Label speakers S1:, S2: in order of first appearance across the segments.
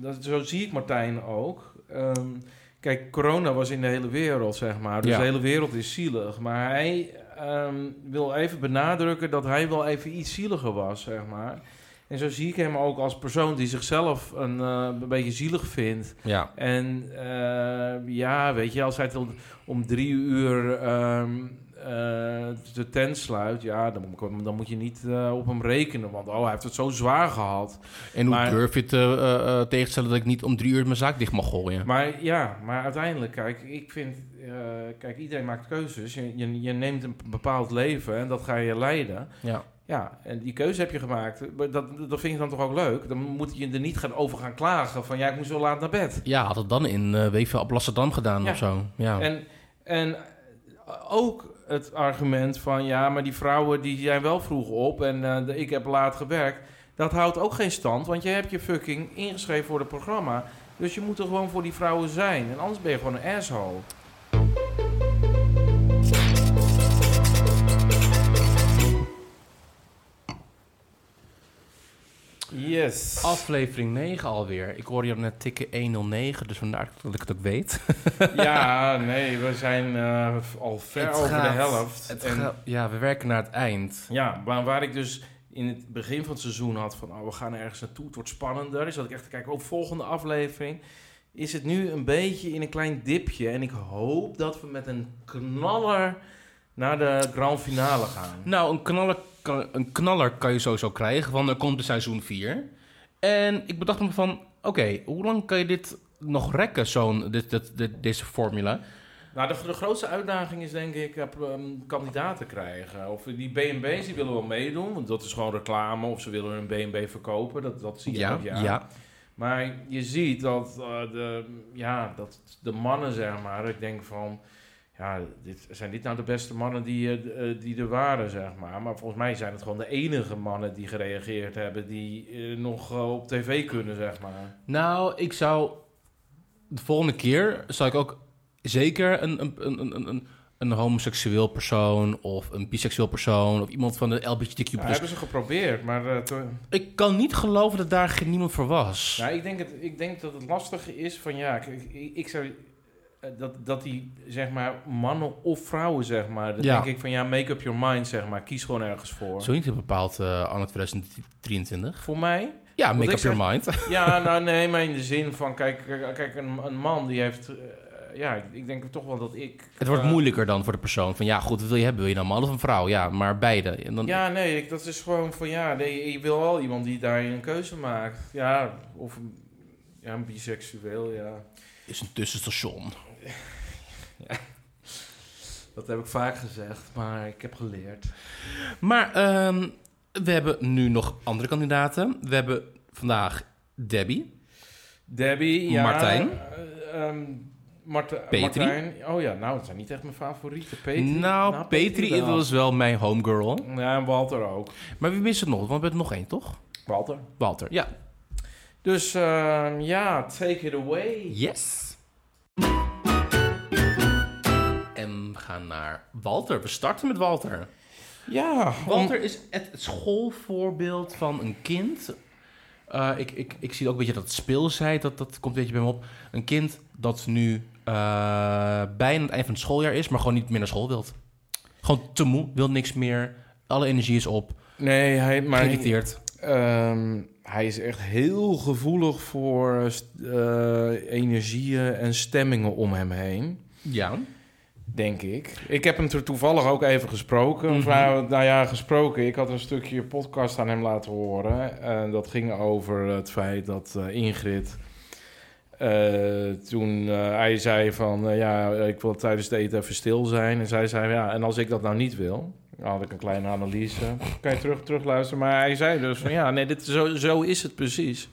S1: dat, zo zie ik Martijn ook. Ehm, kijk, corona was in de hele wereld, zeg maar. Dus
S2: Ja.
S1: de hele wereld is zielig. Maar hij ehm, wil even benadrukken dat hij wel even iets zieliger was, zeg maar. En zo zie ik hem ook als persoon die zichzelf een, eh, een beetje zielig vindt.
S2: Ja.
S1: En eh, ja, weet je, als hij tot om drie uur ehm, eh, de tent sluit, ja, dan, moet- dan moet je niet eh, op hem rekenen. Want oh, hij heeft het zo zwaar gehad.
S2: En hoe
S1: Maar-
S2: durf je het eh, eh, eh, tegenstellen dat ik niet om drie uur mijn zaak dicht mag gooien?
S1: Maar ja, maar uiteindelijk, kijk, ik vind, eh, kijk, iedereen maakt keuzes. Je, je, je neemt een bepaald leven en dat ga je leiden.
S2: Ja.
S1: Ja, en die keuze heb je gemaakt. Dat, dat vind ik dan toch ook leuk? Dan moet je er niet gaan over gaan klagen van, ja, ik moest zo laat naar bed.
S2: Ja, had het dan in uh, Weefveld op Amsterdam gedaan
S1: Ja.
S2: of zo. Ja.
S1: En, en ook het argument van ja, maar die vrouwen die zijn wel vroeg op en eh, ik heb laat gewerkt. Dat houdt ook geen stand, want je hebt je fucking ingeschreven voor het programma. Dus je moet er gewoon voor die vrouwen zijn. En anders ben je gewoon een asshole. Yes.
S2: Aflevering 9 alweer. Ik hoorde je net tikken 109, dus vandaar dat ik het ook weet.
S1: Ja, nee, we zijn eh, al ver
S2: Het
S1: over
S2: gaat-
S1: de helft.
S2: Het
S1: En-
S2: gaat- ja, we werken naar het eind.
S1: Ja, maar waar ik dus in het begin van het seizoen had van... oh, we gaan ergens naartoe, het wordt spannender. Dus dat ik echt te kijken, oh, volgende aflevering... is het nu een beetje in een klein dipje. En ik hoop dat we met een knaller naar de grand finale gaan.
S2: Nou, een knaller, kan, een knaller kan je sowieso krijgen, want er komt de seizoen 4. En ik bedacht me van, oké, hoe lang kan je dit nog rekken, zo'n, dit, dit, dit- deze formule?
S1: Nou, de, de grootste uitdaging is denk ik um, kandidaten krijgen. Of die B&B's, die willen wel meedoen. Want dat is gewoon reclame. Of ze willen hun B&B verkopen. Dat, dat zie je
S2: Ja,
S1: elk jaar.
S2: ja.
S1: Maar je ziet dat, eh, de, ja, dat de mannen, zeg maar, ik denk van... Ja, dit, zijn dit nou de beste mannen die, eh, die er waren, zeg maar? Maar volgens mij zijn het gewoon de enige mannen die gereageerd hebben... die eh, nog op tv kunnen, zeg maar.
S2: Nou, ik zou de volgende keer zou ik ook zeker een, een, een, een, een, een homoseksueel persoon of een biseksueel persoon of iemand van de LGBTQ+.
S1: Ja, hebben ze geprobeerd, maar... to-
S2: Ik kan niet geloven dat daar geen niemand voor was.
S1: Nou, ik denk, het, ik denk dat het lastige is van ja, kijk, ik, ik zou dat, dat die zeg maar mannen of vrouwen zeg maar, dan
S2: Ja.
S1: denk ik van ja, make up your mind zeg maar, kies gewoon ergens voor.
S2: Zo niet bepaald eh anno 2023.
S1: Voor mij?
S2: Ja, make up your mind.
S1: Ja, nou nee, maar in de zin van kijk, kijk, een, een man die heeft, eh, ja, ik- denk toch wel dat ik.
S2: Het wordt
S1: eh,
S2: moeilijker dan voor de persoon. Van ja, goed, wat wil je hebben? Wil je nou een man of een vrouw? Ja, maar beide. En dan,
S1: Ja, nee, ik- dat is gewoon van ja, nee, je wil wel iemand die daarin een keuze maakt. Ja, of een, ja, een biseksueel, ja.
S2: is een tussenstation.
S1: Dat heb ik vaak gezegd, maar ik heb geleerd.
S2: Maar ehm, we hebben nu nog andere kandidaten. We hebben vandaag Debbie.
S1: Debbie, ja.
S2: Martijn?
S1: Marte-
S2: Petri?
S1: Martijn. Oh ja, nou, dat zijn niet echt mijn favorieten. Petri?
S2: nou, Petri
S1: wel.
S2: was wel mijn homegirl.
S1: Ja, en Walter ook.
S2: Maar wie mist het nog? Want we hebben er nog één, toch?
S1: Walter.
S2: Walter. Ja.
S1: Dus ehm, ja, take it away.
S2: Yes. Gaan naar Walter. We starten met Walter.
S1: Ja,
S2: Walter is het schoolvoorbeeld van een kind. Eh, ik, ik, ik zie ook een beetje dat speelsheid, dat, dat komt een beetje bij me op. Een kind dat nu eh, bijna het eind van het schooljaar is, maar gewoon niet meer naar school wilt. Gewoon te moe, wil niks meer. Alle energie is op,
S1: Nee, hij, maar
S2: geïrriteerd.
S1: ehm, hij is echt heel gevoelig voor eh, energieën en stemmingen om hem heen.
S2: Ja.
S1: Denk ik. Ik heb hem er toevallig ook even gesproken.
S2: Mhm.
S1: Vrouw, nou ja, gesproken. Ik had een stukje podcast aan hem laten horen. En dat ging over het feit dat eh, Ingrid... eh, toen eh, hij zei van... ja, ik wil tijdens het eten even stil zijn. En zij zei, ja, en als ik dat nou niet wil... Dan had ik een kleine analyse. Kan je terug, terugluisteren. Maar hij zei dus van... Ja, nee, dit, zo, zo is het precies.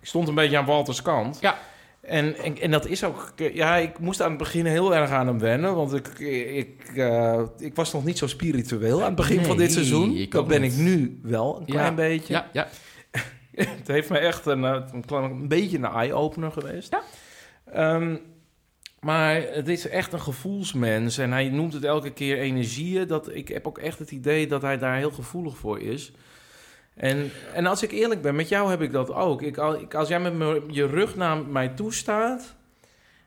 S1: Ik stond een beetje aan Walters kant.
S2: Ja.
S1: En, en, en dat is ook... Ja, ik moest aan het begin heel erg aan hem wennen. Want ik, ik, eh, ik was nog niet zo spiritueel aan het begin van dit seizoen. Dat ben
S2: niet.
S1: ik nu wel, een klein
S2: Ja,
S1: beetje.
S2: Ja, ja.
S1: Het heeft me echt een, eh, een, klein- een beetje een eye-opener geweest.
S2: Ja.
S1: Ehm, maar het is echt een gevoelsmens. En hij noemt het elke keer energieën. Dat, ik heb ook echt het idee dat hij daar heel gevoelig voor is. En, en als ik eerlijk ben, met jou heb ik dat ook. Ik, al- ik, als jij met me, je rug naar mij toe staat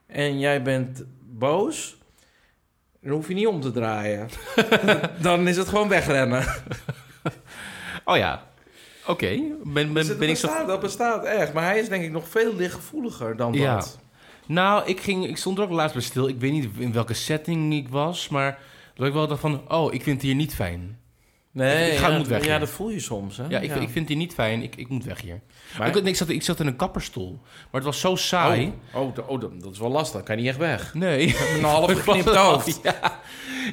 S1: en jij bent boos, dan hoef je niet om te draaien. dan is het gewoon wegrennen.
S2: Oh ja. Oké. Ben, ben,
S1: Dus
S2: ben ik zo...
S1: dat bestaat echt. Maar hij is denk ik nog veel lichtgevoeliger dan
S2: Ja.
S1: dat.
S2: Nou, ik, ging, ik stond er ook laatst bij stil. Ik weet niet in welke setting ik was, maar dat ik wel dacht van... Oh, ik vind het hier niet fijn.
S1: Nee,
S2: Ik ga-
S1: ja,
S2: moet weg
S1: Ja,
S2: hier.
S1: dat voel je soms. Hè?
S2: Ja, ik, ik vind hier niet fijn. Ik, ik moet weg hier.
S1: Maar-
S2: nee, ik, zat, ik zat in een kapperstoel. Maar het was zo saai.
S1: Oh, oh, dat- oh, dat is wel lastig. Kan je niet echt weg.
S2: Nee.
S1: Met een half
S2: Ik
S1: geknipt hoofd.
S2: Ja.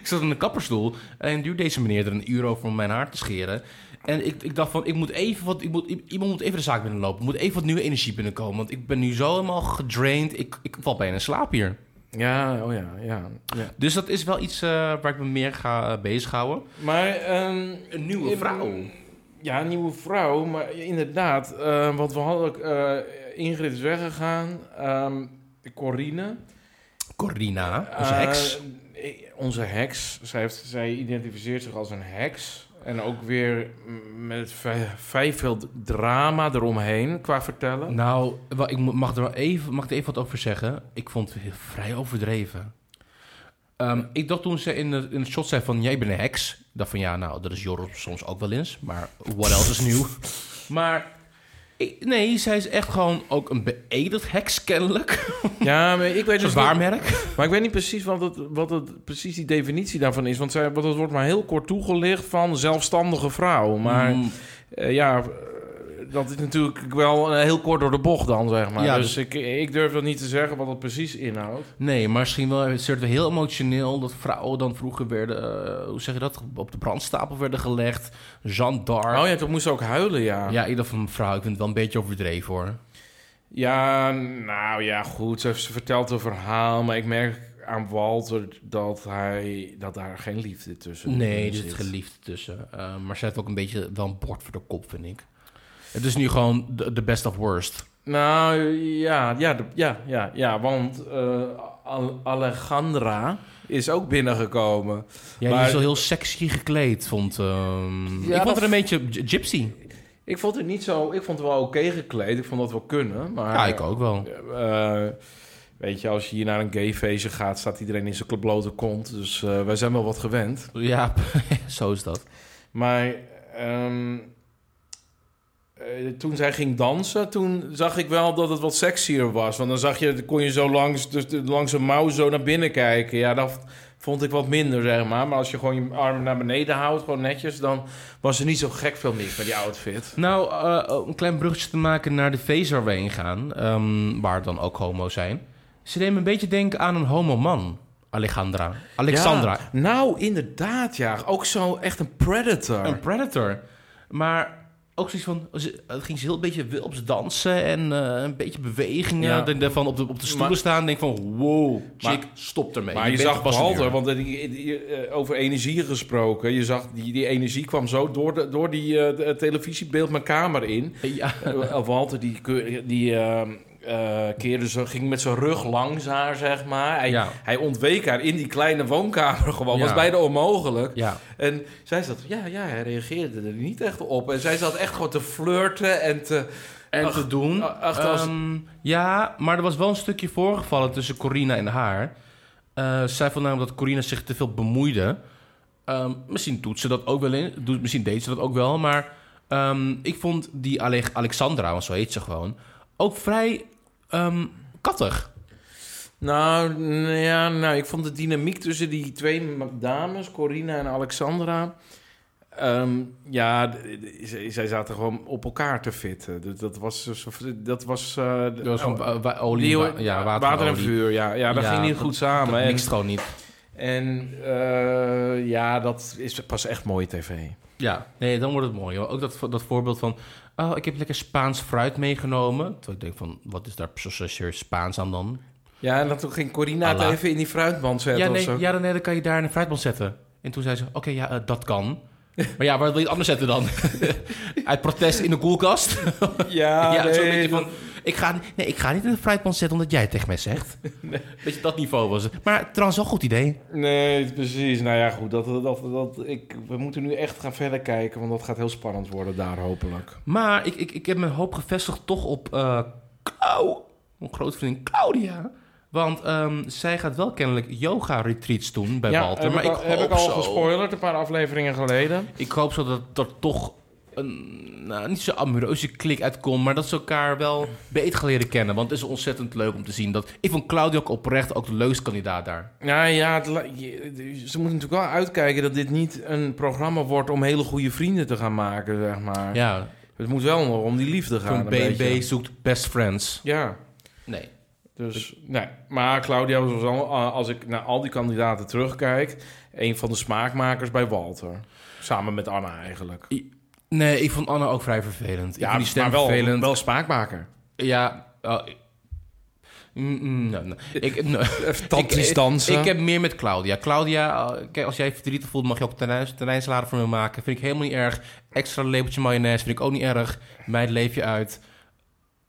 S2: Ik zat in een kapperstoel en duurde deze meneer er een uur over om mijn haar te scheren. En ik, ik dacht van, ik moet even wat, ik moet, iemand moet even de zaak binnenlopen. Er moet even wat nieuwe energie binnenkomen. Want ik ben nu zo helemaal gedraind. Ik, ik val bijna in slaap hier.
S1: Ja, oh ja, ja. ja.
S2: Dus dat is wel iets eh, waar ik me meer ga uh, bezighouden.
S1: Maar... ehm,
S2: Een nieuwe vrouw.
S1: Ja, een nieuwe vrouw. Maar inderdaad, eh, want we hadden... Ingrid is weggegaan. ehm Corine.
S2: Corina, onze heks.
S1: onze heks. Zij, heeft, zij identificeert zich als een heks. En ook weer met vrij, veel drama eromheen qua vertellen.
S2: Nou, ik mag er even, mag ik er even wat over zeggen. Ik vond het vrij overdreven. Ehm, ik dacht toen ze in, de, in het shot zei van... jij bent een heks. Dacht van ja, nou, dat is Jorop soms ook wel eens. Maar what else is nieuw? Maar nee, zij is echt gewoon ook een beëdigd heks kennelijk.
S1: Ja, maar ik weet dus niet,
S2: waarmerk.
S1: maar ik weet niet precies wat het, wat het precies die definitie daarvan is. Want zij, wat het wordt maar heel kort toegelicht van zelfstandige vrouw. Maar
S2: Mm,
S1: eh, ja, dat is natuurlijk wel eh, heel kort door de bocht dan, zeg maar.
S2: Ja,
S1: dus ik, ik durf dat niet te zeggen wat het precies inhoudt.
S2: nee, maar misschien wel... Het werd wel heel emotioneel dat vrouwen dan vroeger werden... eh, hoe zeg je dat? Op de brandstapel werden gelegd. Jeanne d'Arc.
S1: Oh ja, toen moest ze ook huilen, ja.
S2: Ja, dacht van mevrouw, ik vind het wel een beetje overdreven hoor.
S1: Ja, nou ja, goed. Ze, ze vertelt een verhaal, maar ik merk aan Walter dat, hij, dat daar geen liefde tussen
S2: Nee, er
S1: zit.
S2: zit geliefd tussen. Uh, maar ze heeft ook een beetje wel een bord voor de kop, vind ik. Het is nu gewoon de best of worst.
S1: Nou ja, ja, ja, ja, ja want eh, Al- Alejandra is ook binnengekomen.
S2: Ja,
S1: Maar-
S2: die is wel heel sexy gekleed, vond... ehm,
S1: Ja,
S2: ik vond het een beetje gy- gypsy.
S1: Ik vond het niet zo, ik vond het wel oké gekleed. Ik vond dat wel kunnen. Maar,
S2: Ja, ik ook wel.
S1: eh, weet je, als je hier naar een gayfeestje gaat, staat iedereen in zijn blote kont. Dus eh, wij zijn wel wat gewend.
S2: Ja, zo is dat.
S1: Maar ehm, eh, toen zij ging dansen, toen zag ik wel dat het wat sexier was. Want dan zag je, kon je zo langs, dus langs een mouw zo naar binnen kijken. Ja, dat vond ik wat minder, zeg maar. Maar als je gewoon je armen naar beneden houdt, gewoon netjes... dan was er niet zo gek veel mis met die outfit.
S2: Nou, eh, om een klein bruggetje te maken naar de feest waar we heen gaan, ehm, waar dan ook homo's zijn. Ze nemen een beetje denken aan een homo-man, Alejandra. Alexandra.
S1: Ja, nou, inderdaad, ja. Ook zo echt een predator.
S2: Een predator. Maar ook zoiets van... Het ging ze heel een beetje wilps dansen en eh, een beetje bewegingen.
S1: Ja.
S2: Denk van op de, op de stoelen
S1: Maar-
S2: staan. Denk van, wow, chick,
S1: Maar-
S2: stop ermee.
S1: Maar je, zag Walter, want eh, die, die, eh, over energie gesproken... je zag die, die energie kwam zo door, de, door die televisiebeeld mijn kamer in.
S2: Ja,
S1: Eh, Walter die, die eh, keerde zo, ging met zijn rug langs haar, zeg maar. Hij,
S2: Ja.
S1: hij ontweek haar in die kleine woonkamer gewoon.
S2: Ja.
S1: was bijna onmogelijk.
S2: ja.
S1: En zij zat, ja, ja, hij reageerde er niet echt op. En zij zat echt gewoon te flirten en te...
S2: En
S1: Ach,
S2: te doen.
S1: ach,
S2: Ehm, ja, maar er was wel een stukje voorgevallen tussen Corina en haar. Eh, zij vond namelijk dat Corina zich te veel bemoeide. Ehm, misschien doet ze dat ook wel in. Doet, misschien deed ze dat ook wel. Maar ehm, ik vond die Ale Alexandra, want zo heet ze gewoon, ook vrij ehm, kattig.
S1: Nou, ja, nou, ik vond de dynamiek tussen die twee dames, Corina en Alexandra... ehm, ja, zij, zaten gewoon op elkaar te fitten. Dus dat was... zo- Dat was, eh,
S2: Dat was
S1: oh,
S2: olie,
S1: die-
S2: wa- ja, water,
S1: water en vuur, ja. Ja, dat
S2: Ja,
S1: ging niet goed samen.
S2: Dat
S1: En,
S2: mixt gewoon niet.
S1: En eh, ja, dat is pas echt mooie tv.
S2: Ja, nee, dan wordt het mooi. hoor. Ook dat, dat voorbeeld van... Oh, ik heb lekker Spaans fruit meegenomen. Terwijl ik denk van, wat is daar zozeer Spaans aan dan?
S1: Ja, en dan toen ging Corina het even in die fruitband zetten
S2: Ja,
S1: of
S2: nee,
S1: zo.
S2: ja, dan, nee, dan kan je daar een fruitbal zetten. En toen zei ze, oké, ja, eh, dat kan. Maar ja, waar wil je het anders zetten dan? Uit protest in de koelkast?
S1: Ja,
S2: ja,
S1: nee,
S2: zo'n beetje van... Ik ga, nee, ik ga niet in de fruitpan zetten omdat jij het tegen mij zegt. Beetje dat niveau was het. Maar trouwens wel een goed idee.
S1: Nee, precies. Nou ja, goed. Dat, dat, dat, ik, we moeten nu echt gaan verder kijken, want dat gaat heel spannend worden daar hopelijk.
S2: Maar ik, ik, ik heb mijn hoop gevestigd toch op Clau, mijn grote vriendin Claudia. Want ehm, zij gaat wel kennelijk yoga-retreats doen bij Walter.
S1: heb,
S2: Maar
S1: ik, heb ik al
S2: zo-
S1: gespoilerd een paar afleveringen geleden.
S2: Ik hoop zo dat er toch een, nou, niet zo amoureuze klik uitkomt, maar dat ze elkaar wel beter gaan leren kennen. Want het is ontzettend leuk om te zien dat... Ik vond Claudia ook oprecht ook de leukste kandidaat daar.
S1: Nou ja, het ze moeten natuurlijk wel uitkijken dat dit niet een programma wordt om hele goede vrienden te gaan maken, zeg maar.
S2: Ja,
S1: Het moet wel nog om die liefde gaan.
S2: toen
S1: een
S2: BNB zoekt best friends.
S1: Ja,
S2: Nee.
S1: Dus nee. Maar Claudia was wel, eh, als ik naar al die kandidaten terugkijk, een van de smaakmakers bij Walter. Samen met Anna eigenlijk.
S2: Nee, ik vond Anna ook vrij vervelend. ik
S1: Ja,
S2: die stem
S1: maar wel,
S2: vervelend.
S1: wel smaakmaker.
S2: Ja, ik- Mm, mm. Ik, ik,
S1: dansen.
S2: Ik heb meer met Claudia. Claudia, uh, kijk, als jij verdrietig voelt, mag je ook terrein- terreinsalade voor me maken. Vind ik helemaal niet erg. Extra lepeltje mayonaise vind ik ook niet erg. Meid, leef je uit.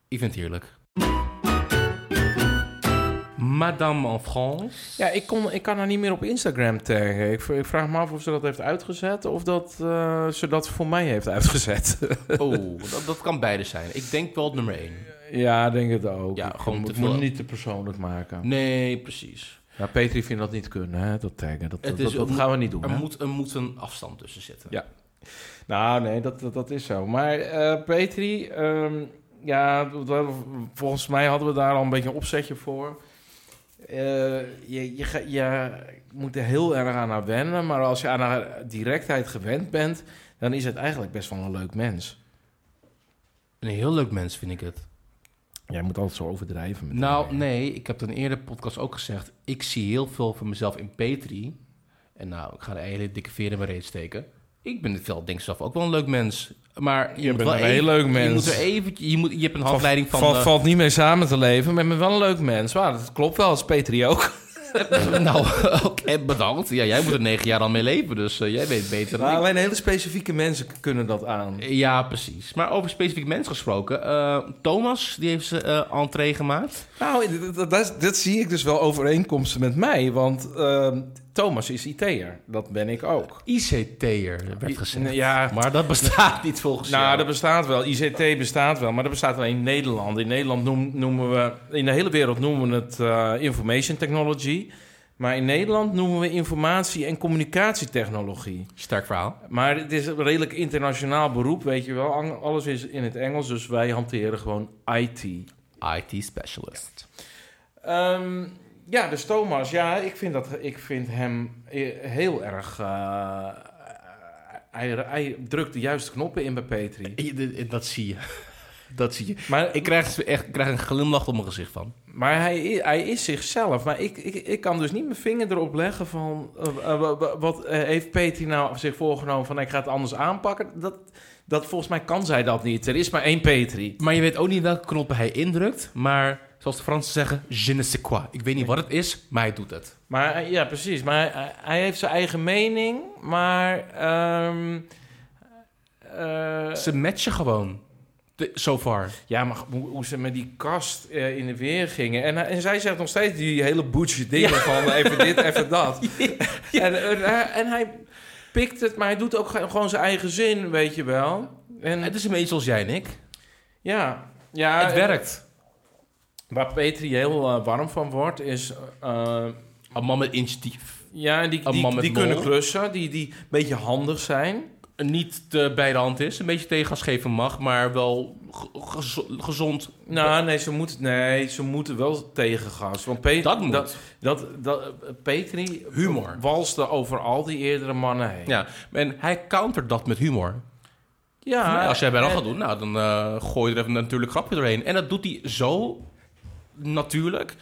S2: Ik vind het heerlijk. Madame en France.
S1: Ja, ik, kon, ik kan haar niet meer op Instagram taggen. Ik, ik vraag me af of ze dat heeft uitgezet of dat eh, ze dat voor mij heeft uitgezet.
S2: Oh, dat, dat kan beide zijn. Ik denk wel het nummer één.
S1: ja, ik denk het ook.
S2: Ja,
S1: Ik
S2: gewoon
S1: moet,
S2: te
S1: moet
S2: veel-
S1: het niet te persoonlijk maken.
S2: Nee, precies.
S1: Ja, Petri vindt dat niet kunnen, hè, dat taggen. Dat, dat,
S2: Het is-
S1: dat, dat gaan we niet doen.
S2: Er
S1: hè?
S2: moet, er moet een afstand tussen zitten.
S1: Ja. Nou, nee, dat, dat, dat is zo. Maar eh, Petri, ehm, ja, volgens mij hadden we daar al een beetje een opzetje voor. Eh, je, je, je moet er heel erg aan haar wennen, maar als je aan haar directheid gewend bent, dan is het eigenlijk best wel een leuk mens.
S2: Een heel leuk mens vind ik het.
S1: Jij moet altijd zo overdrijven. Met
S2: Nou,
S1: haar.
S2: nee, ik heb het in een eerdere podcast ook gezegd. Ik zie heel veel van mezelf in Petri. En nou, ik ga de hele dikke veer in mijn reet steken. Ik ben het wel, denk ik zelf, ook wel een leuk mens. Maar je,
S1: Je bent
S2: wel
S1: een heel leuk
S2: Je
S1: mens.
S2: moet er eventjes, je, moet, je hebt een handleiding van...
S1: Valt- valt niet mee samen te leven, maar ik ben wel een leuk mens. Maar dat klopt wel, als Petri ook.
S2: nou, oké, bedankt. Ja, jij moet er negen jaar al mee leven, dus eh, jij weet beter
S1: Maar alleen hele specifieke mensen kunnen dat aan.
S2: Ja, precies. Maar over specifiek mensen gesproken. eh, Thomas, die heeft zijn eh entree gemaakt.
S1: Nou, dat, dat, dat, dat zie ik dus wel overeenkomsten met mij. Want ehm, Thomas is IT'er. Dat ben ik ook.
S2: ICT'er, werd gezegd.
S1: Ja,
S2: Maar dat bestaat niet volgens
S1: nou,
S2: jou.
S1: dat bestaat wel. ICT bestaat wel, maar dat bestaat alleen in Nederland. In Nederland noem- noemen we... In de hele wereld noemen we het eh, information technology. Maar in Nederland noemen we informatie- en communicatietechnologie.
S2: Sterk verhaal.
S1: Maar het is een redelijk internationaal beroep, weet je wel. Alles is in het Engels, dus wij hanteren gewoon IT.
S2: IT specialist.
S1: Ehm, ja, dus Thomas, ja, ik vind, dat, ik vind hem eh, heel erg... eh, hij, hij drukt de juiste knoppen in bij Petri.
S2: Dat zie je. Dat zie je.
S1: Maar,
S2: Ik krijg, echt, ik krijg een glimlach op mijn gezicht van.
S1: maar hij, hij is zichzelf. Maar ik, ik, ik kan dus niet mijn vinger erop leggen van... eh, wa- wa- wat heeft Petri nou zich voorgenomen van... ik ga het anders aanpakken? Dat, dat, volgens mij kan zij dat niet. Er is maar één Petri.
S2: Maar je weet ook niet welke knoppen hij indrukt. Maar zoals de Fransen zeggen, je ne sais quoi. Ik weet niet wat het is, maar hij doet het.
S1: Maar eh, ja, precies. Maar hij, hij heeft zijn eigen mening, maar... ehm, eh,
S2: Ze matchen gewoon. De- So far.
S1: ja, maar hoe, hoe ze met die kast eh, in de weer gingen. En, en zij zegt nog steeds die hele boetje dingen van even dit, even dat. En, en, hij- en hij pikt het, maar hij doet ook ge- gewoon zijn eigen zin, weet je wel. En
S2: Het is een beetje zoals jij en ik.
S1: ja, ja
S2: het werkt.
S1: Waar Petri heel eh, warm van wordt, is... eh,
S2: Een man met initiatief.
S1: ja, die, die,
S2: met
S1: die kunnen klussen, die, die een beetje handig zijn.
S2: Niet te bij de hand is. Een beetje tegengas geven mag, maar wel ge- gezo- gezond.
S1: Nou, nee, ze moeten, nee, ze moeten wel tegengas. Want Pet,
S2: Dat moet.
S1: Dat, dat, dat, Petri
S2: Humor.
S1: walste over al die eerdere mannen heen.
S2: Ja, en hij countert dat met humor.
S1: ja
S2: als jij bij dan
S1: en-
S2: gaat doen, nou, dan eh gooi je er natuurlijk grapje doorheen. En dat doet hij zo natuurlijk.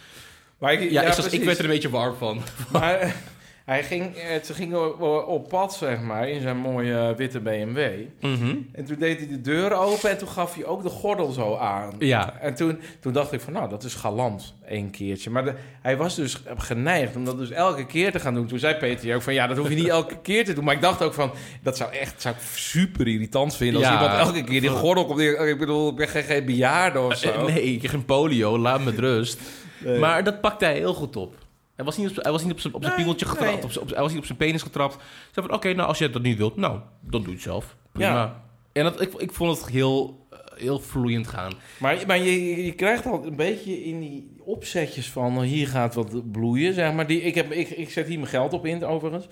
S1: Maar ik,
S2: Ja, ik, ik werd er een beetje warm van.
S1: Maar Hij ging, eh, ze gingen op, pad, zeg maar, in zijn mooie eh, witte BMW.
S2: Mhm.
S1: En toen deed hij de deur open en toen gaf hij ook de gordel zo aan.
S2: Ja.
S1: En toen, toen dacht ik van, nou, dat is galant, één keertje. Maar de- hij was dus geneigd om dat dus elke keer te gaan doen. Toen zei Peter ook van, ja, dat hoef je niet elke keer te doen. Maar ik dacht ook van, dat zou echt zou ik super irritant vinden... als
S2: Ja.
S1: iemand elke keer die gordel komt. Ik bedoel, ik ben geen, geen bejaarde of zo.
S2: Eh, Nee, ik heb geen polio, laat me rust.
S1: Nee.
S2: Maar dat pakte hij heel goed op. Hij was niet op, hij was niet op zijn, op zijn
S1: Nee,
S2: getrapt,
S1: nee.
S2: op zijn- op, hij was niet op zijn penis getrapt. Zei van, oké, nou, als jij dat niet wilt, nou, dan doe je het zelf. Prima.
S1: Ja.
S2: En dat, ik, ik vond het heel, heel vloeiend gaan.
S1: Maar, maar je, je krijgt al een beetje in die opzetjes van... eh, hier gaat wat bloeien, zeg maar. Die, ik, heb, ik, ik zet hier mijn geld op in, overigens.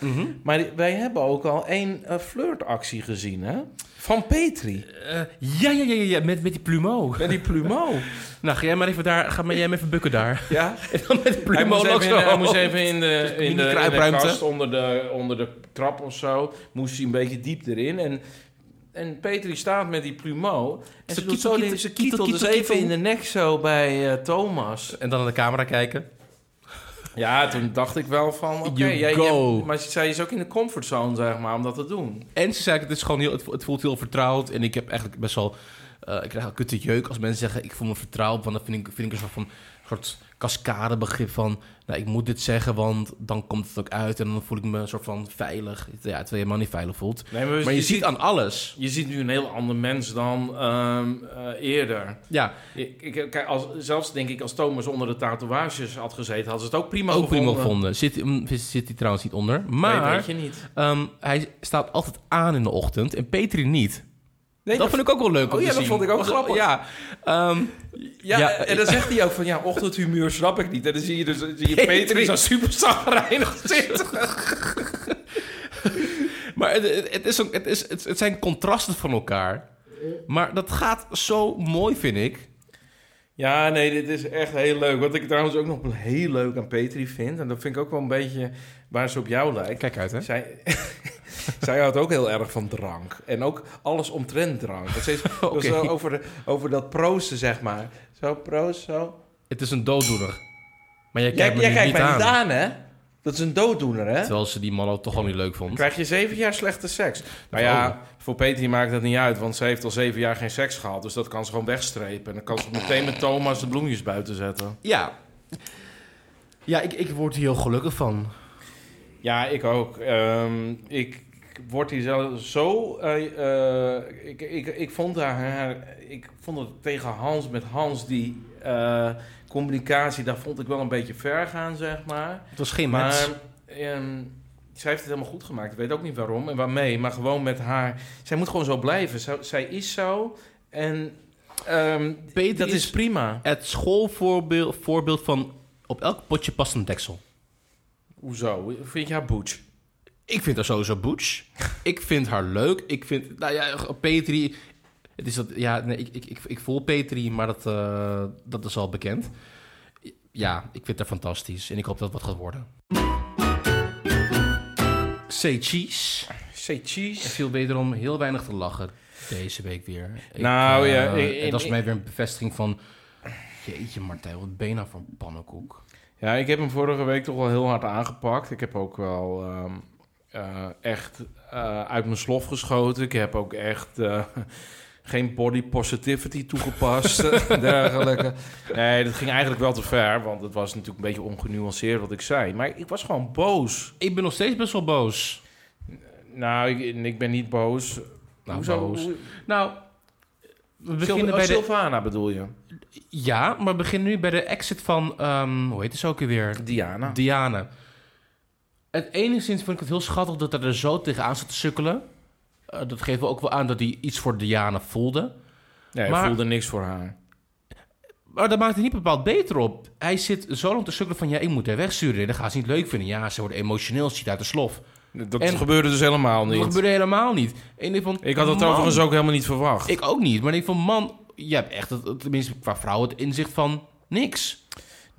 S1: Maar die- wij hebben ook al één eh, flirtactie gezien, hè? Van Petri.
S2: Eh, ja, ja, ja, ja, met, met die plumeau.
S1: Met die plumeau.
S2: Nou, ga jij maar even daar, ga maar jij maar even bukken daar.
S1: ja.
S2: En dan met die
S1: Hij
S2: plumeau
S1: moest, even,
S2: zo.
S1: in- hij moest even in de, in de, in de kast onder de, onder de trap of zo. Moest hij een beetje diep erin. En, en Petri staat met die plumeau. En
S2: Ze
S1: ze, doet
S2: kietel,
S1: zo
S2: kietel,
S1: ze
S2: kietel,
S1: kietelt dus
S2: kietel,
S1: even in de nek zo bij eh, Thomas.
S2: En dan naar de camera kijken.
S1: Ja, toen dacht ik wel van... Oké,
S2: You
S1: jij, jij- maar zij is ook in de comfortzone, zeg maar, om dat te doen.
S2: En ze zei, het, is gewoon heel, het, het voelt heel vertrouwd. En ik heb eigenlijk best wel... eh, ik krijg een kutte jeuk als mensen zeggen... ik voel me vertrouwd. Want dan vind ik, vind ik een soort van... soort cascadebegrip van... nou, ik moet dit zeggen, want dan komt het ook uit. En dan voel ik me een soort van veilig. Ja, terwijl je helemaal niet veilig voelt.
S1: Nee,
S2: Maar je ziet aan alles.
S1: Je ziet nu een heel ander mens dan ehm, eh, eerder.
S2: Ja,
S1: Ik, kijk, als, zelfs denk ik, als Thomas onder de tatoeages had gezeten, hadden ze het ook prima
S2: ook prima
S1: gevonden.
S2: gevonden. Zit, mm, zit hij trouwens niet onder.
S1: Nee,
S2: Maar
S1: weet je niet.
S2: ehm, hij staat altijd aan in de ochtend. En Petri niet.
S1: Nee,
S2: dat vond ik ook wel leuk om
S1: Oh
S2: te
S1: ja, dat
S2: zien.
S1: vond ik ook grappig.
S2: Ja, ehm,
S1: Ja,
S2: Ja,
S1: en dan zegt hij ook van, ja, ochtendhumeur snap ik niet. En dan zie je dus zie je. Peter zo super zagrijnig zitten.
S2: Maar het, is een, het, is, het, het zijn contrasten van elkaar. Maar dat gaat zo mooi, vind ik.
S1: Ja, nee, dit is echt heel leuk. Wat ik trouwens ook nog heel leuk aan Petri vind, en dat vind ik ook wel een beetje waar ze op jou lijkt.
S2: Kijk uit, hè?
S1: Zij, zij houdt ook heel erg van drank. En ook alles omtrent drank. Dat is over, de, over dat proosten, zeg maar. Zo, proost, zo.
S2: Het is een dooddoener. Maar jij
S1: Jij,
S2: kijkt me
S1: jij
S2: nu
S1: kijkt
S2: niet
S1: mij
S2: aan.
S1: niet aan, hè? Dat is een dooddoener, hè?
S2: Terwijl ze die man ook toch al niet leuk vond.
S1: Dan krijg je zeven jaar slechte seks. Nou ja,
S2: Oh.
S1: voor Petri maakt dat niet uit, want ze heeft al zeven jaar geen seks gehad. Dus dat kan ze gewoon wegstrepen. En dan kan ze meteen met Thomas de bloemjes buiten zetten.
S2: Ja. Ja, ik, ik word hier heel gelukkig van.
S1: Ja, ik ook. Ehm, ik word hier zelf zo... eh, eh, ik, ik, ik vond haar... Ik vond het tegen Hans, met Hans, die eh, communicatie... daar vond ik wel een beetje ver gaan, zeg maar.
S2: Het was geen
S1: Maar ehm, zij heeft het helemaal goed gemaakt. Ik weet ook niet waarom en waarmee. Maar gewoon met haar... Zij moet gewoon zo blijven. Zo- zij is zo. En ehm,
S2: Petri
S1: dat
S2: is
S1: is prima.
S2: het schoolvoorbeeld voorbeeld van... op elk potje past een deksel.
S1: Hoezo? Vind je haar butch?
S2: Ik vind haar sowieso butch. ik vind haar leuk. Ik vind... Nou ja, Petri... Het is dat... Ja, nee, ik, ik, ik, ik voel Petri, maar dat, eh, dat is al bekend. Ja, ik vind haar fantastisch. En ik hoop dat het wat gaat worden. Say cheese.
S1: Say
S2: Er
S1: cheese.
S2: viel wederom heel weinig te lachen deze week weer. Ik,
S1: Nou,
S2: eh,
S1: ja, ik-
S2: en dat is mij weer een bevestiging van... Jeetje Martijn, wat ben je nou voor een pannenkoek?
S1: Ja, ik heb hem vorige week toch wel heel hard aangepakt. Ik heb ook wel ehm, eh, echt eh, uit mijn slof geschoten. Ik heb ook echt eh, geen body positivity toegepast. dergelijke. Nee, dat ging eigenlijk wel te ver. Want het was natuurlijk een beetje ongenuanceerd wat ik zei. Maar ik was gewoon boos.
S2: Ik ben nog steeds best wel boos.
S1: Nou, ik, ik ben niet boos.
S2: Nou,
S1: Hoezo?
S2: boos.
S1: Hoe-
S2: Nou, we beginnen
S1: oh,
S2: bij de...
S1: Sylvana bedoel je?
S2: Ja, maar we beginnen nu bij de exit van... ehm, hoe heet het ook weer?
S1: Diana.
S2: Diana. Het enigszins vond ik het heel schattig dat hij er zo tegenaan zat te sukkelen. Eh, dat geeft ook wel aan dat hij iets voor Diana voelde.
S1: Nee,
S2: Maar-
S1: voelde niks voor haar.
S2: Maar dat maakt het niet bepaald beter op. Hij zit zo lang te sukkelen van... ja, ik moet haar wegsturen. Dat gaat ze niet leuk vinden. Ja, ze wordt emotioneel, ziet uit de slof.
S1: Dat
S2: En-
S1: gebeurde dus helemaal
S2: Dat
S1: niet.
S2: gebeurde helemaal niet. En ik, vond,
S1: Ik had het
S2: man,
S1: overigens ook helemaal niet verwacht.
S2: Ik ook niet. Maar ik van man, je hebt echt, het, tenminste qua vrouwen, het inzicht van niks.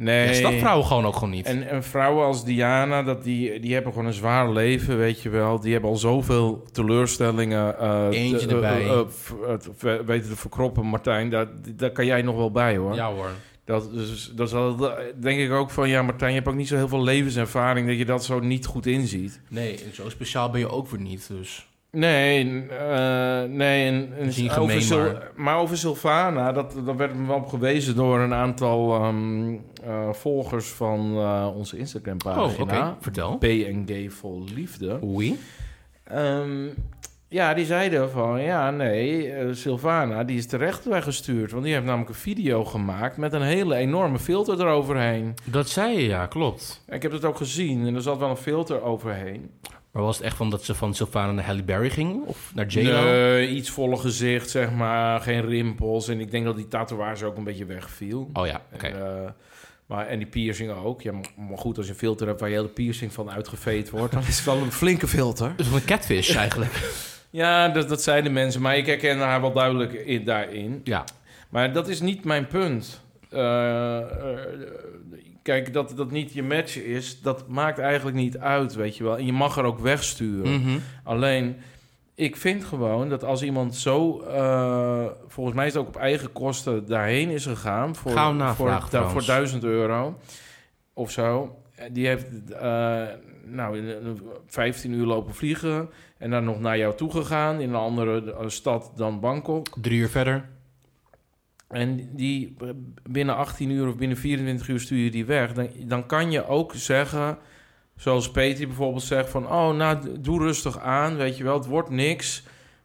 S1: Nee.
S2: Ja, snapt vrouwen gewoon ook gewoon niet.
S1: En, en vrouwen als Diana, dat die, die hebben gewoon een zwaar leven, weet je wel. Die hebben al zoveel teleurstellingen eh,
S2: Eentje
S1: te-
S2: erbij.
S1: eh, eh, het v- weten te verkroppen, Martijn. Daar, daar kan jij nog wel bij, hoor.
S2: ja hoor.
S1: Dat, dus, dat is wel, denk ik ook van... Ja, Martijn, je hebt ook niet zo heel veel levenservaring... dat je dat zo niet goed inziet.
S2: Nee, en zo speciaal ben je ook weer niet, dus...
S1: Nee, eh, nee. En, over
S2: gemeen, maar-
S1: maar over Sylvana, dat, dat werd me wel op gewezen door een aantal ehm, eh, volgers van eh, onze Instagram-pagina.
S2: Oh, oké. Vertel.
S1: PNG vol liefde.
S2: Oei.
S1: Ehm, ja, die zeiden van, ja, nee, Sylvana, die is terecht weggestuurd. Want die heeft namelijk een video gemaakt met een hele enorme filter eroverheen.
S2: Dat zei je, ja, klopt.
S1: Ik heb het ook gezien en er zat wel een filter overheen.
S2: Maar was het echt van dat ze van Sylvana naar Halle Berry ging? Of naar J-Lo?
S1: Nee, iets volle gezicht, zeg maar. Geen rimpels. En ik denk dat die tatoeage ook een beetje wegviel.
S2: Oh ja, oké.
S1: Eh, maar, en die piercing ook. Ja, maar- maar goed, als je een filter hebt waar je hele piercing van uitgeveed wordt... dan is het wel een flinke filter.
S2: Dus een catfish eigenlijk.
S1: Ja, dat, dat zeiden mensen. Maar ik herken haar wel duidelijk in, daarin.
S2: ja.
S1: Maar dat is niet mijn punt. Eh, eh, kijk, dat dat niet je match is... dat maakt eigenlijk niet uit, weet je wel. En je mag er ook wegsturen.
S2: Mhm.
S1: Alleen, ik vind gewoon dat als iemand zo, eh, volgens mij is het ook op eigen kosten daarheen is gegaan voor, voor, da- voor 1000 euro of zo. Eh, Die heeft eh, nou, in een 15 uur lopen vliegen en dan nog naar jou toe gegaan in een andere stad dan Bangkok.
S2: Drie uur verder.
S1: En die binnen 18 uur of binnen 24 uur stuur je die weg. Dan, dan kan je ook zeggen, zoals Peter bijvoorbeeld zegt van... oh, nou, doe rustig aan, weet je wel, het wordt niks.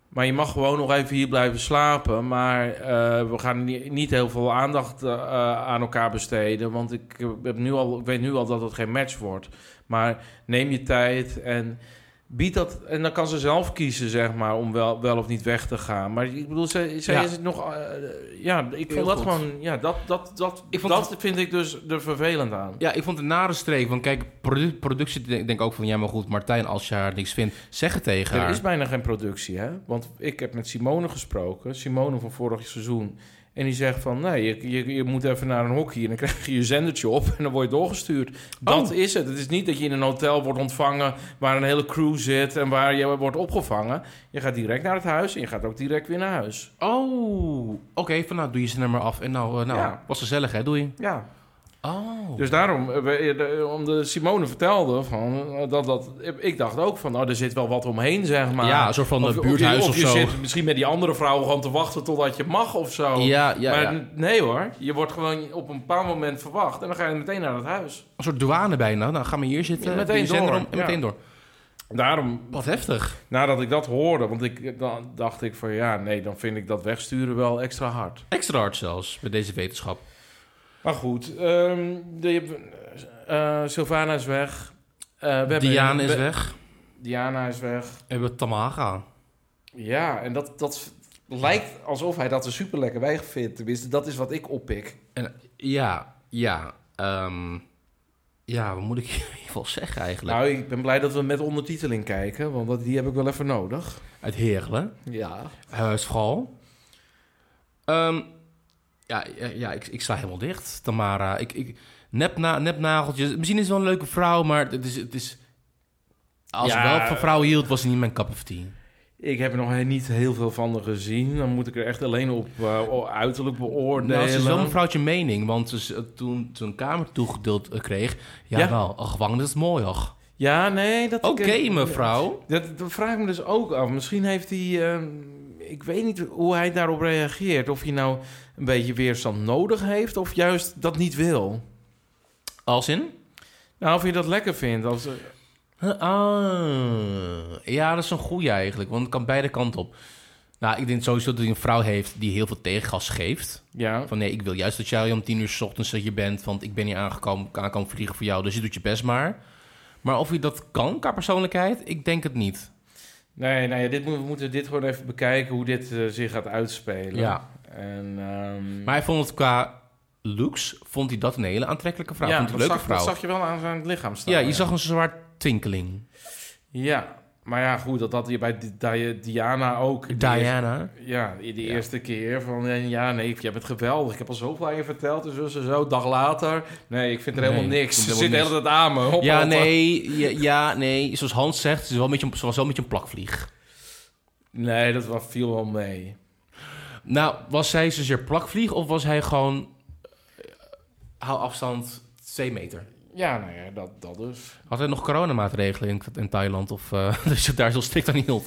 S1: Maar je mag gewoon nog even hier blijven slapen. Maar eh, we gaan ni- niet heel veel aandacht eh, aan elkaar besteden. Want ik, heb nu al, ik weet nu al dat het geen match wordt. Maar neem je tijd en... Bied dat, en dan kan ze zelf kiezen, zeg maar, om wel, wel of niet weg te gaan. Maar ik bedoel, zij, zij
S2: Ja.
S1: is het nog. eh, ja, ik vond dat gewoon. Ja, dat, dat, dat,
S2: Ik vond
S1: dat vind ik dus er vervelend aan.
S2: Ja, ik vond het een nare streek. Want kijk, produ- productie denk, denk ook van... Ja, maar goed, Martijn, als je haar niks vindt, zeg het tegen
S1: Er
S2: haar.
S1: is bijna geen productie, hè? Want ik heb met Simone gesproken, Simone van vorig seizoen. En die zegt van, nee, je, je, je moet even naar een hockey en dan krijg je je zendertje op en dan word je doorgestuurd. Dat
S2: Oh.
S1: is het. Het is niet dat je in een hotel wordt ontvangen waar een hele crew zit en waar je wordt opgevangen. Je gaat direct naar het huis en je gaat ook direct weer naar huis.
S2: Oh, oké. van nou, doe je ze maar af. En nou, eh, nou
S1: Ja.
S2: was gezellig, hè? Doe je.
S1: Ja.
S2: Oh.
S1: Dus daarom, eh, we- de- om de Simone vertelde van eh, dat dat. Ik dacht ook van, nou, er zit wel wat omheen, zeg maar.
S2: ja, een soort van
S1: Of-
S2: een
S1: of je-
S2: buurthuis
S1: of
S2: of,
S1: je,
S2: zo.
S1: zit misschien met die andere vrouwen gewoon te wachten totdat je mag of zo.
S2: Ja, ja,
S1: maar
S2: ja.
S1: nee hoor, je wordt gewoon op een bepaald moment verwacht en dan ga je meteen naar het huis.
S2: Een soort douane bijna. Nou, ga maar hier zitten.
S1: Ja, meteen door,
S2: om en
S1: ja.
S2: meteen door.
S1: Daarom,
S2: Wat heftig.
S1: nadat ik dat hoorde, want ik, dan dacht ik van ja, nee, dan vind ik dat wegsturen wel extra hard.
S2: Extra hard zelfs, bij deze wetenschap.
S1: Maar goed, ehm de, eh, Sylvana is weg. Eh, we hebben-
S2: Diane is
S1: we-
S2: weg.
S1: Diana is weg.
S2: En we hebben Tamaga.
S1: Ja, en dat, dat lijkt alsof hij dat er super lekker bij vindt. Tenminste, dat is wat ik oppik.
S2: En, ja, ja. ehm, ja, wat moet ik in ieder geval zeggen eigenlijk?
S1: Nou, ik ben blij dat we met ondertiteling kijken, want dat, die heb ik wel even nodig.
S2: Uit Heerlen.
S1: Ja.
S2: Huisvrouw. Ehm, ja, ja, ik, ik sta helemaal dicht. Tamara, ik, ik, nepna, nepnageltjes. Misschien is het wel een leuke vrouw, maar het is... Het is als
S1: Ja.
S2: ik wel van vrouwen hield, was het niet mijn cup of tea.
S1: Ik heb er nog niet heel veel van gezien. Dan moet ik er echt alleen op uh, uiterlijk beoordelen.
S2: Nou, ze is wel een vrouwtje mening, want ze, toen ze een kamer toegedeeld eh, kreeg... Ja,
S1: Ja.
S2: wel, een gevangenis is mooi, hoor.
S1: Ja, nee, dat...
S2: Oké, mevrouw.
S1: Dat, dat vraag ik me dus ook af. Misschien heeft hij... ik weet niet hoe hij daarop reageert. Of hij nou een beetje weerstand nodig heeft... of juist dat niet wil.
S2: Als in?
S1: Nou, of je dat lekker vindt. Als, eh,
S2: Ah, ja, dat is een goeie eigenlijk, want het kan beide kanten op. Nou, ik denk sowieso dat hij een vrouw heeft die heel veel tegengas geeft.
S1: ja,
S2: Van nee, ik wil juist dat jij om tien uur s ochtends dat je bent, want ik ben hier aangekomen, aan kan vliegen voor jou, dus je doet je best maar. Maar of je dat kan qua persoonlijkheid, ik denk het niet.
S1: Nee, nou ja, dit, moet- we moeten dit gewoon even bekijken hoe dit eh, zich gaat uitspelen.
S2: Ja.
S1: En, ehm,
S2: Maar hij vond het qua looks, vond hij dat een hele aantrekkelijke vrouw.
S1: ja,
S2: vond hij
S1: dat
S2: leuke
S1: zag,
S2: vrouw.
S1: dat zag je wel aan zijn lichaam staan.
S2: ja, je zag een zwart twinkeling.
S1: Ja, maar ja, goed, dat had je bij Di- Di- Diana ook.
S2: Diana.
S1: ja, die
S2: Ja.
S1: eerste keer van, eh, ja, nee, jij bent geweldig. Ik heb al zoveel aan je verteld, en zo, zo, zo. Dag later, nee, ik vind er helemaal
S2: ik
S1: niks. Ze zit de hele
S2: helemaal
S1: tijd aan me. Hop,
S2: Ja,
S1: hop,
S2: nee, ja, ja, nee, zoals Hans zegt, ze, is wel een beetje, ze was wel een beetje een plakvlieg.
S1: Nee, dat was, viel wel mee.
S2: Nou, was zij zozeer plakvlieg of was hij gewoon hou afstand 2 meter.
S1: Ja, nou ja, dat, dat dus.
S2: Had hij nog coronamaatregelen in, in Thailand? Of uh, dus je daar zo strikt aan hield?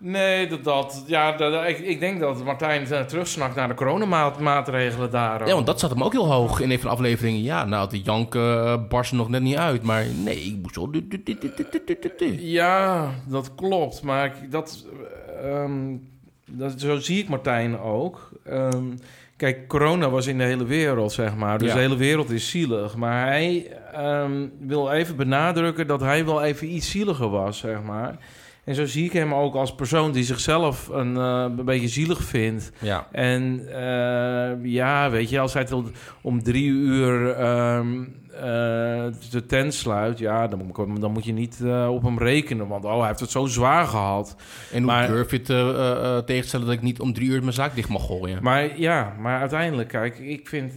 S1: Nee, dat, dat ja, dat, ik, ik denk dat Martijn uh, terugsnakt naar de coronamaatregelen daar.
S2: Ja, want dat zat hem ook heel hoog in een van de afleveringen. Ja, nou, de janken uh, barsten nog net niet uit. Maar nee, ik moest wel...
S1: Ja, dat klopt. Maar dat, um, dat, zo zie ik Martijn ook. Um, kijk, corona was in de hele wereld, zeg maar. Dus ja. de hele wereld is zielig. Maar hij um, wil even benadrukken dat hij wel even iets zieliger was, zeg maar. En zo zie ik hem ook als persoon die zichzelf een, uh, een beetje zielig vindt.
S2: Ja.
S1: En uh, ja, weet je, als hij tot om drie uur um, uh, de tent sluit... ja, dan, dan moet je niet op hem rekenen. Want oh, hij heeft het zo zwaar gehad.
S2: En hoe maar, durf je te tegenstellen dat ik niet om drie uur mijn zaak dicht mag gooien?
S1: Maar ja, maar uiteindelijk, kijk, ik vind...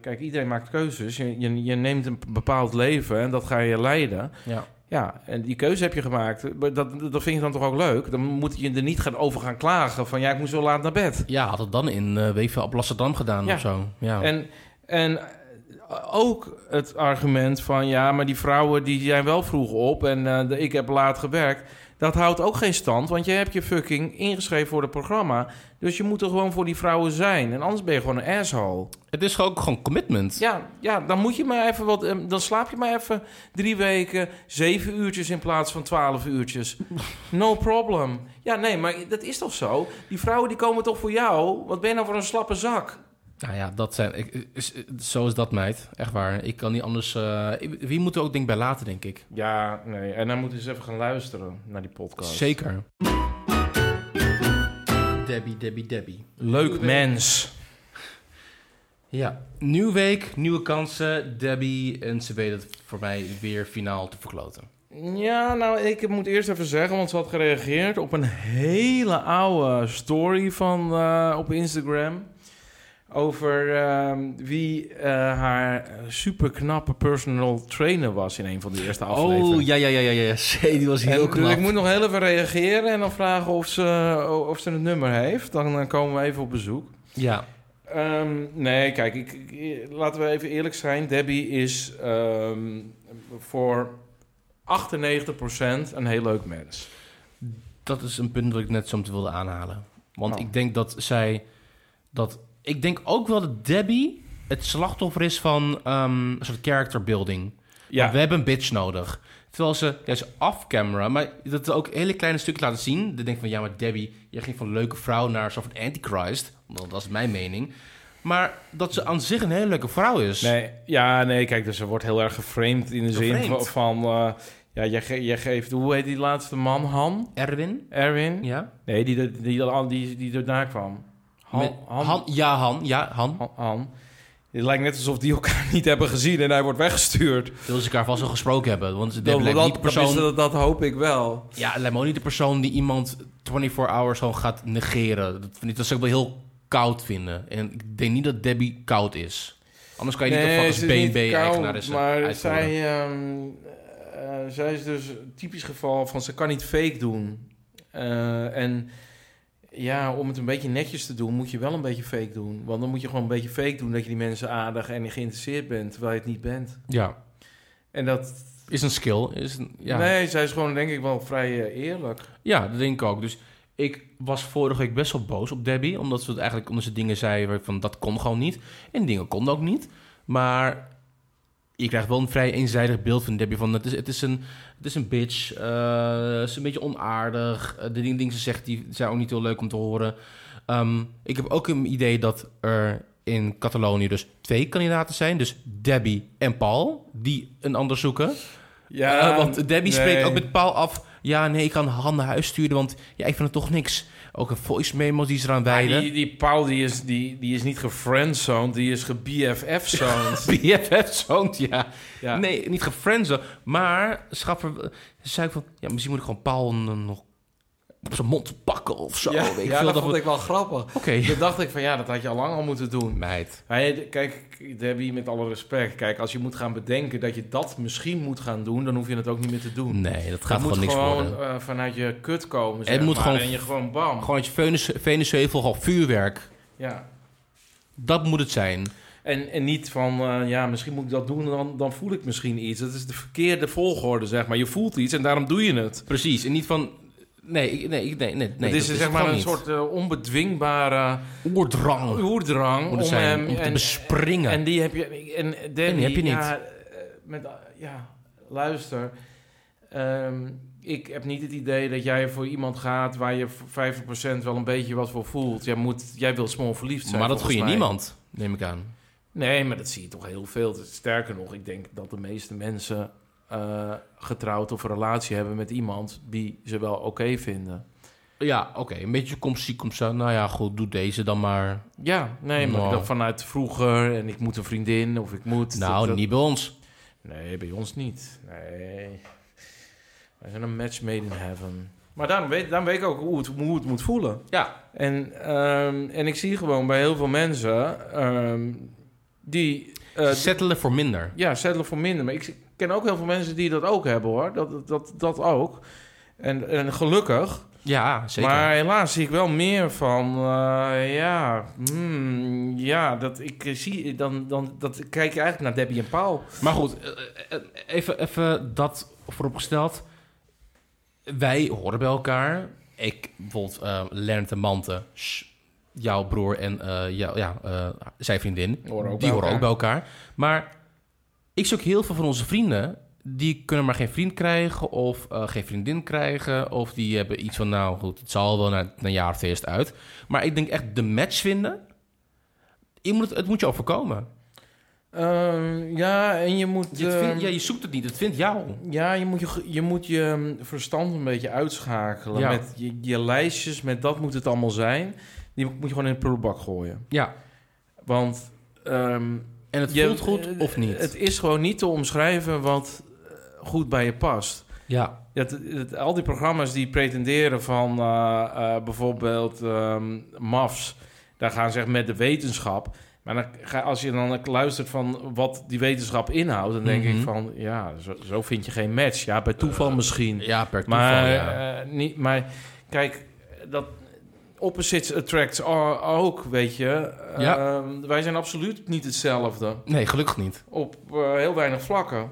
S1: kijk, iedereen maakt keuzes. Je, je, je neemt een bepaald leven en dat ga je leiden.
S2: Ja.
S1: Ja, en die keuze heb je gemaakt. Dat, dat vind je dan toch ook leuk? Dan moet je er niet gaan over gaan klagen van... ja, ik moest zo laat naar bed.
S2: Ja, had het dan in uh, Weven op Lasserdam gedaan
S1: ja.
S2: of zo. Ja.
S1: En, en ook het argument van... ja, maar die vrouwen die zijn wel vroeg op... en uh, de, ik heb laat gewerkt... Dat houdt ook geen stand, want je hebt je fucking ingeschreven voor het programma. Dus je moet er gewoon voor die vrouwen zijn. En anders ben je gewoon een asshole.
S2: Het is ook gewoon commitment.
S1: Ja, ja dan moet je maar even wat. Dan slaap je maar even drie weken, zeven uurtjes in plaats van twaalf uurtjes. No problem. Ja, nee, maar dat is toch zo? Die vrouwen die komen toch voor jou? Wat ben je nou voor een slappe zak?
S2: Nou ja, dat zijn, ik, zo is dat, meid. Echt waar. Ik kan niet anders... Uh, wie moet er ook denk bij laten, denk ik.
S1: Ja, nee. En dan moeten ze even gaan luisteren naar die podcast.
S2: Zeker. Debbie, Debbie, Debbie.
S1: Leuk Nieuwe mens.
S2: Ja, nieuwe week, nieuwe kansen. Debbie, en ze weet het voor mij weer finaal te verkloten.
S1: Ja, nou, ik moet eerst even zeggen, want ze had gereageerd op een hele oude story van uh, op Instagram over uh, wie uh, haar superknappe personal trainer was in een van de eerste afleveringen.
S2: Oh, ja, ja, ja, ja, ja. Die was heel
S1: en,
S2: knap.
S1: Dus ik moet nog heel even reageren en dan vragen of ze, of ze het nummer heeft. Dan komen we even op bezoek.
S2: Ja.
S1: Um, nee, kijk, ik, ik, laten we even eerlijk zijn. Debbie is um, voor 98% een heel leuk mens.
S2: Dat is een punt dat ik net zo te wilde aanhalen. Want oh. ik denk dat zij... dat ik denk ook wel dat Debbie het slachtoffer is van um, een soort character building.
S1: Ja.
S2: We hebben een bitch nodig. Terwijl ze, ja, ze off-camera, maar dat ook hele kleine stukjes laten zien. Dan denk ik van, ja, maar Debbie, je ging van leuke vrouw naar een soort van antichrist. Dat is mijn mening. Maar dat ze aan zich een hele leuke vrouw is.
S1: Nee, ja, nee, kijk, dus ze wordt heel erg geframed in de geframed. zin van... uh, ja, jij, ge jij, geeft... Hoe heet die laatste man, Han?
S2: Erwin.
S1: Erwin?
S2: Ja.
S1: Nee, die, die, die, die, die erna kwam.
S2: Han, Han, Han, ja, Han. Ja, Han.
S1: Han. Han. Het lijkt net alsof die elkaar niet hebben gezien en hij wordt weggestuurd.
S2: Willen ze elkaar vast wel gesproken hebben. Want
S1: dat, dat, niet de persoon... dat, dat hoop ik wel.
S2: Ja, het lijkt me ook niet de persoon die iemand 24 hours gewoon gaat negeren. Dat, vind ik, dat zou ik wel heel koud vinden. En ik denk niet dat Debbie koud is. Anders kan je
S1: nee,
S2: niet opvatten als BNB-eigenaar is.
S1: Maar zij, um, uh, zij is dus een typisch geval van ze kan niet fake doen. Uh, en ja, om het een beetje netjes te doen, moet je wel een beetje fake doen. Want dan moet je gewoon een beetje fake doen dat je die mensen aardig en geïnteresseerd bent, terwijl je het niet bent.
S2: Ja.
S1: En dat...
S2: Is een skill. Is een, ja.
S1: Nee, zij is gewoon denk ik wel vrij uh, eerlijk.
S2: Ja, dat denk ik ook. Dus ik was vorige week best wel boos op Debbie, omdat ze het eigenlijk omdat ze dingen zei van dat kon gewoon niet. En dingen konden ook niet. Maar je krijgt wel een vrij eenzijdig beeld van Debbie. Van het, is, het, is een, het is een bitch. Uh, is een beetje onaardig. Uh, de dingen die ze zegt die zijn ook niet heel leuk om te horen. Um, ik heb ook een idee dat er in Catalonië dus twee kandidaten zijn. Dus Debbie en Paul, die een ander zoeken.
S1: Ja,
S2: uh, want Debbie nee. spreekt ook met Paul af... ja, nee, ik kan Han naar huis sturen, want ja, ik vind het toch niks. Ook een voice memo die ze eraan wijden.
S1: Ja, die, die Paul die is, die, die is niet gefriendzoned, die is ge-BFF-zoned.
S2: BFF-zoned, ja. ja. Nee, niet gefriendzoned. Maar Schaffer zei van... ja, misschien moet ik gewoon Paul nog op zijn mond pakken of zo.
S1: Ja,
S2: ik
S1: ja dat, vond ik wel grappig.
S2: Oké. Okay.
S1: Toen dacht ik van ja, dat had je al lang al moeten doen.
S2: Meid.
S1: Hij, kijk, Debbie, met alle respect. Kijk, als je moet gaan bedenken dat je dat misschien moet gaan doen... dan hoef je het ook niet meer te doen.
S2: Nee, dat gaat
S1: gewoon
S2: niks
S1: gewoon,
S2: worden.
S1: Uh, vanuit je kut komen,
S2: Het moet
S1: maar,
S2: gewoon...
S1: En je gewoon bam.
S2: Gewoon uit je Venus, Venusheuvel, gewoon vuurwerk.
S1: Ja.
S2: Dat moet het zijn.
S1: En, en niet van, eh, ja, misschien moet ik dat doen, dan, dan voel ik misschien iets. Dat is de verkeerde volgorde, zeg maar. Je voelt iets en daarom doe je het.
S2: Precies, en niet van... Nee, nee, nee, nee, nee.
S1: het is zeg maar een soort eh, onbedwingbare
S2: oerdrang
S1: oerdrang
S2: zijn,
S1: hem-
S2: om te
S1: en-
S2: bespringen.
S1: En die heb je. En
S2: die heb je niet.
S1: Ja, eh, met, ja luister. Ehm, ik heb niet het idee dat jij voor iemand gaat waar je voor 50% wel een beetje wat voor voelt. Jij, moet, jij wil smal verliefd zijn.
S2: maar dat
S1: mij.
S2: niemand, neem ik aan.
S1: Nee, maar dat zie je toch heel veel. Sterker nog, ik denk dat de meeste mensen eh, getrouwd of een relatie hebben met iemand die ze wel oké vinden.
S2: Ja, oké, een beetje kom zie, kom zo. Nou ja, goed, doe deze dan maar.
S1: Ja, nee, maar
S2: Nou.
S1: vanuit vroeger en ik moet een vriendin of ik moet.
S2: Nou,
S1: dat- dat-
S2: niet bij ons.
S1: Nee, bij ons niet. Nee. Wij zijn een match made in heaven. Maar daarom weet, daarom weet ik ook hoe het, hoe het moet voelen.
S2: Ja,
S1: En, ehm, en ik zie gewoon bij heel veel mensen ehm, die... eh,
S2: settelen voor minder.
S1: ja, settelen voor minder. Maar ik ken ook heel veel mensen die dat ook hebben, hoor. Dat, dat, dat ook. En, en gelukkig.
S2: Ja, zeker.
S1: Maar helaas zie ik wel meer van... eh, ja, hmm, ja, dat ik eh, zie... Dan, dan dat kijk je eigenlijk naar Debbie en Paul.
S2: Maar goed, eh, even, even dat vooropgesteld. Wij horen bij elkaar. Ik, bijvoorbeeld, eh Lennart Mante, sh- jouw broer en jou, ja, zijn vriendin,
S1: Horen
S2: die horen
S1: elkaar.
S2: ook bij elkaar. Maar ik zie ook heel veel van onze vrienden, die kunnen maar geen vriend krijgen of eh, geen vriendin krijgen. Of die hebben iets van, nou goed, het zal wel na, na een jaar of twee het uit. Maar ik denk echt de match vinden, je moet het, het moet je overkomen.
S1: Ehm, ja, en je moet...
S2: Je, vindt-
S1: ehm,
S2: ja, je zoekt het niet, het vindt jou.
S1: Ja, je moet je, je moet je mm, verstand een beetje uitschakelen.
S2: Ja.
S1: Met je, je lijstjes, met dat moet het allemaal zijn. Die moet je gewoon in de prullenbak gooien.
S2: Ja.
S1: Want... ehm,
S2: En het
S1: je-
S2: voelt goed of niet?
S1: Het is gewoon niet te omschrijven wat eh, goed bij je past.
S2: ja.
S1: Het- al die programma's die pretenderen van eh, eh, bijvoorbeeld ehm MAFs... daar gaan ze echt met de wetenschap... Maar dan ga, als je dan luistert van wat die wetenschap inhoudt... dan denk
S2: Mhm.
S1: ik van, ja, zo, zo vind je geen match. Ja, bij toeval misschien.
S2: Ja, per toeval,
S1: Maar,
S2: ja.
S1: eh, niet, maar kijk, dat opposites attracts ook, weet je.
S2: Ja.
S1: Ehm, wij zijn absoluut niet hetzelfde.
S2: Nee, gelukkig niet.
S1: Op eh, heel weinig vlakken.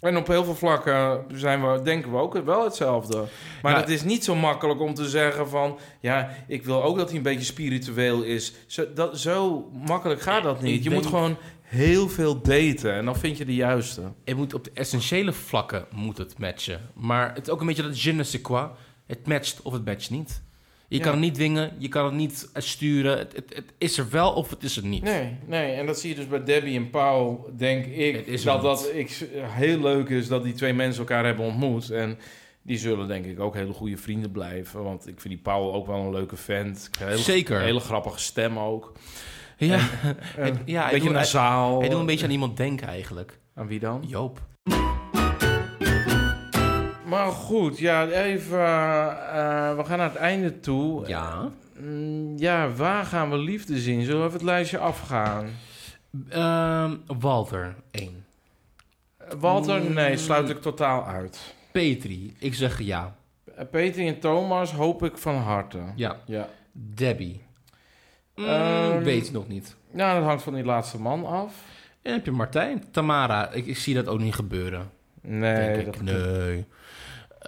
S1: En op heel veel vlakken zijn we, denken we ook wel hetzelfde. Maar
S2: Ja.
S1: het is niet zo makkelijk om te zeggen van... ja, ik wil ook dat hij een beetje spiritueel is. Zo, dat, zo makkelijk gaat dat niet.
S2: Ik
S1: je
S2: denk-
S1: moet gewoon heel veel daten en dan vind je de juiste.
S2: Het moet op de essentiële vlakken moet het matchen. Maar het is ook een beetje dat je ne sais quoi. Het matcht of het matcht niet. Je
S1: Ja.
S2: kan het niet dwingen, je kan het niet sturen. Het, het, het is er wel of het is er niet.
S1: Nee, nee, en dat zie je dus bij Debbie en Paul, denk ik, dat dat ik, heel leuk is dat die twee mensen elkaar hebben ontmoet. En die zullen denk ik ook hele goede vrienden blijven, want ik vind die Paul ook wel een leuke vent.
S2: Zeker.
S1: Een hele grappige stem ook.
S2: Ja, ja,
S1: een beetje
S2: doet- hij-
S1: nasaal.
S2: hij doet een beetje aan iemand denken eigenlijk.
S1: Aan wie dan?
S2: Joop.
S1: Maar goed, ja, even, eh, we gaan naar het einde toe.
S2: Ja.
S1: Mm, ja, waar gaan we liefde zien? Zullen we even het lijstje afgaan?
S2: Ehm, Walter, 1.
S1: Walter,
S2: Mm.
S1: nee, sluit ik totaal uit.
S2: Petri, ik zeg ja.
S1: Eh, Peter en Thomas hoop ik van harte.
S2: Ja.
S1: Ja.
S2: Debbie. Mm,
S1: Ehm,
S2: weet nog niet.
S1: Nou, dat hangt van die laatste man af.
S2: En heb je Martijn. Tamara, ik, ik zie dat ook niet gebeuren.
S1: Nee,
S2: denk
S1: dat
S2: ik. Nee.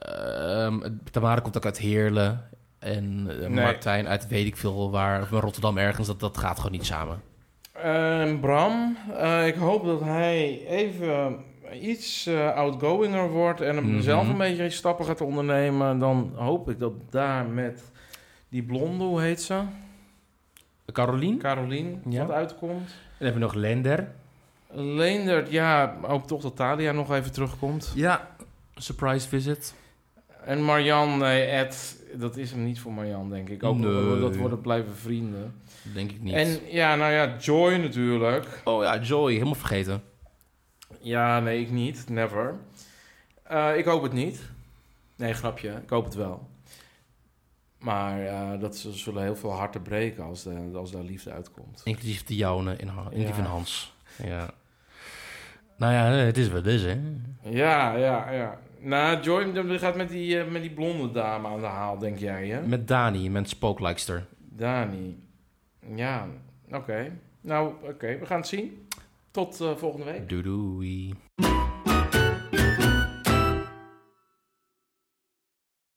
S2: Ehm, Tamara komt ook uit Heerlen. En eh,
S1: Nee.
S2: Martijn uit weet ik veel waar. Of Rotterdam ergens. Dat, dat gaat gewoon niet samen.
S1: Ehm, Bram, eh, ik hoop dat hij even iets eh, outgoinger wordt en hem
S2: Mhm.
S1: zelf een beetje stappen gaat ondernemen. Dan hoop ik dat daar met die blonde, hoe heet ze?
S2: Carolien.
S1: Carolien,
S2: Ja.
S1: wat uitkomt.
S2: Dan hebben we nog Lender.
S1: Leendert, ja, hoop toch dat Talia nog even terugkomt.
S2: Ja. Surprise visit.
S1: En Marjan, nee, Ed, dat is hem niet voor Marjan, denk ik. Ook
S2: Nee.
S1: dat worden blijven vrienden.
S2: Denk ik niet.
S1: En ja, nou ja, Joy natuurlijk.
S2: Oh ja, Joy. Helemaal vergeten.
S1: Ja, nee, ik niet. Never. Eh, ik hoop het niet. Nee, grapje. Ik hoop het wel. Maar eh, dat ze zullen heel veel harten breken als, de, als daar liefde uitkomt.
S2: Inclusief de jouwe in, inclusief
S1: Ja.
S2: in Hans. Ja. Nou ja, het is wat het is, hè.
S1: Ja, ja, ja. Nou, Joy gaat met die, eh, met die blonde dame aan de haal, denk jij, hè?
S2: Met Dani, met spooklijkster.
S1: Dani. Ja, oké. Nou, oké, we gaan het zien. Tot eh, volgende week.
S2: Doei doei.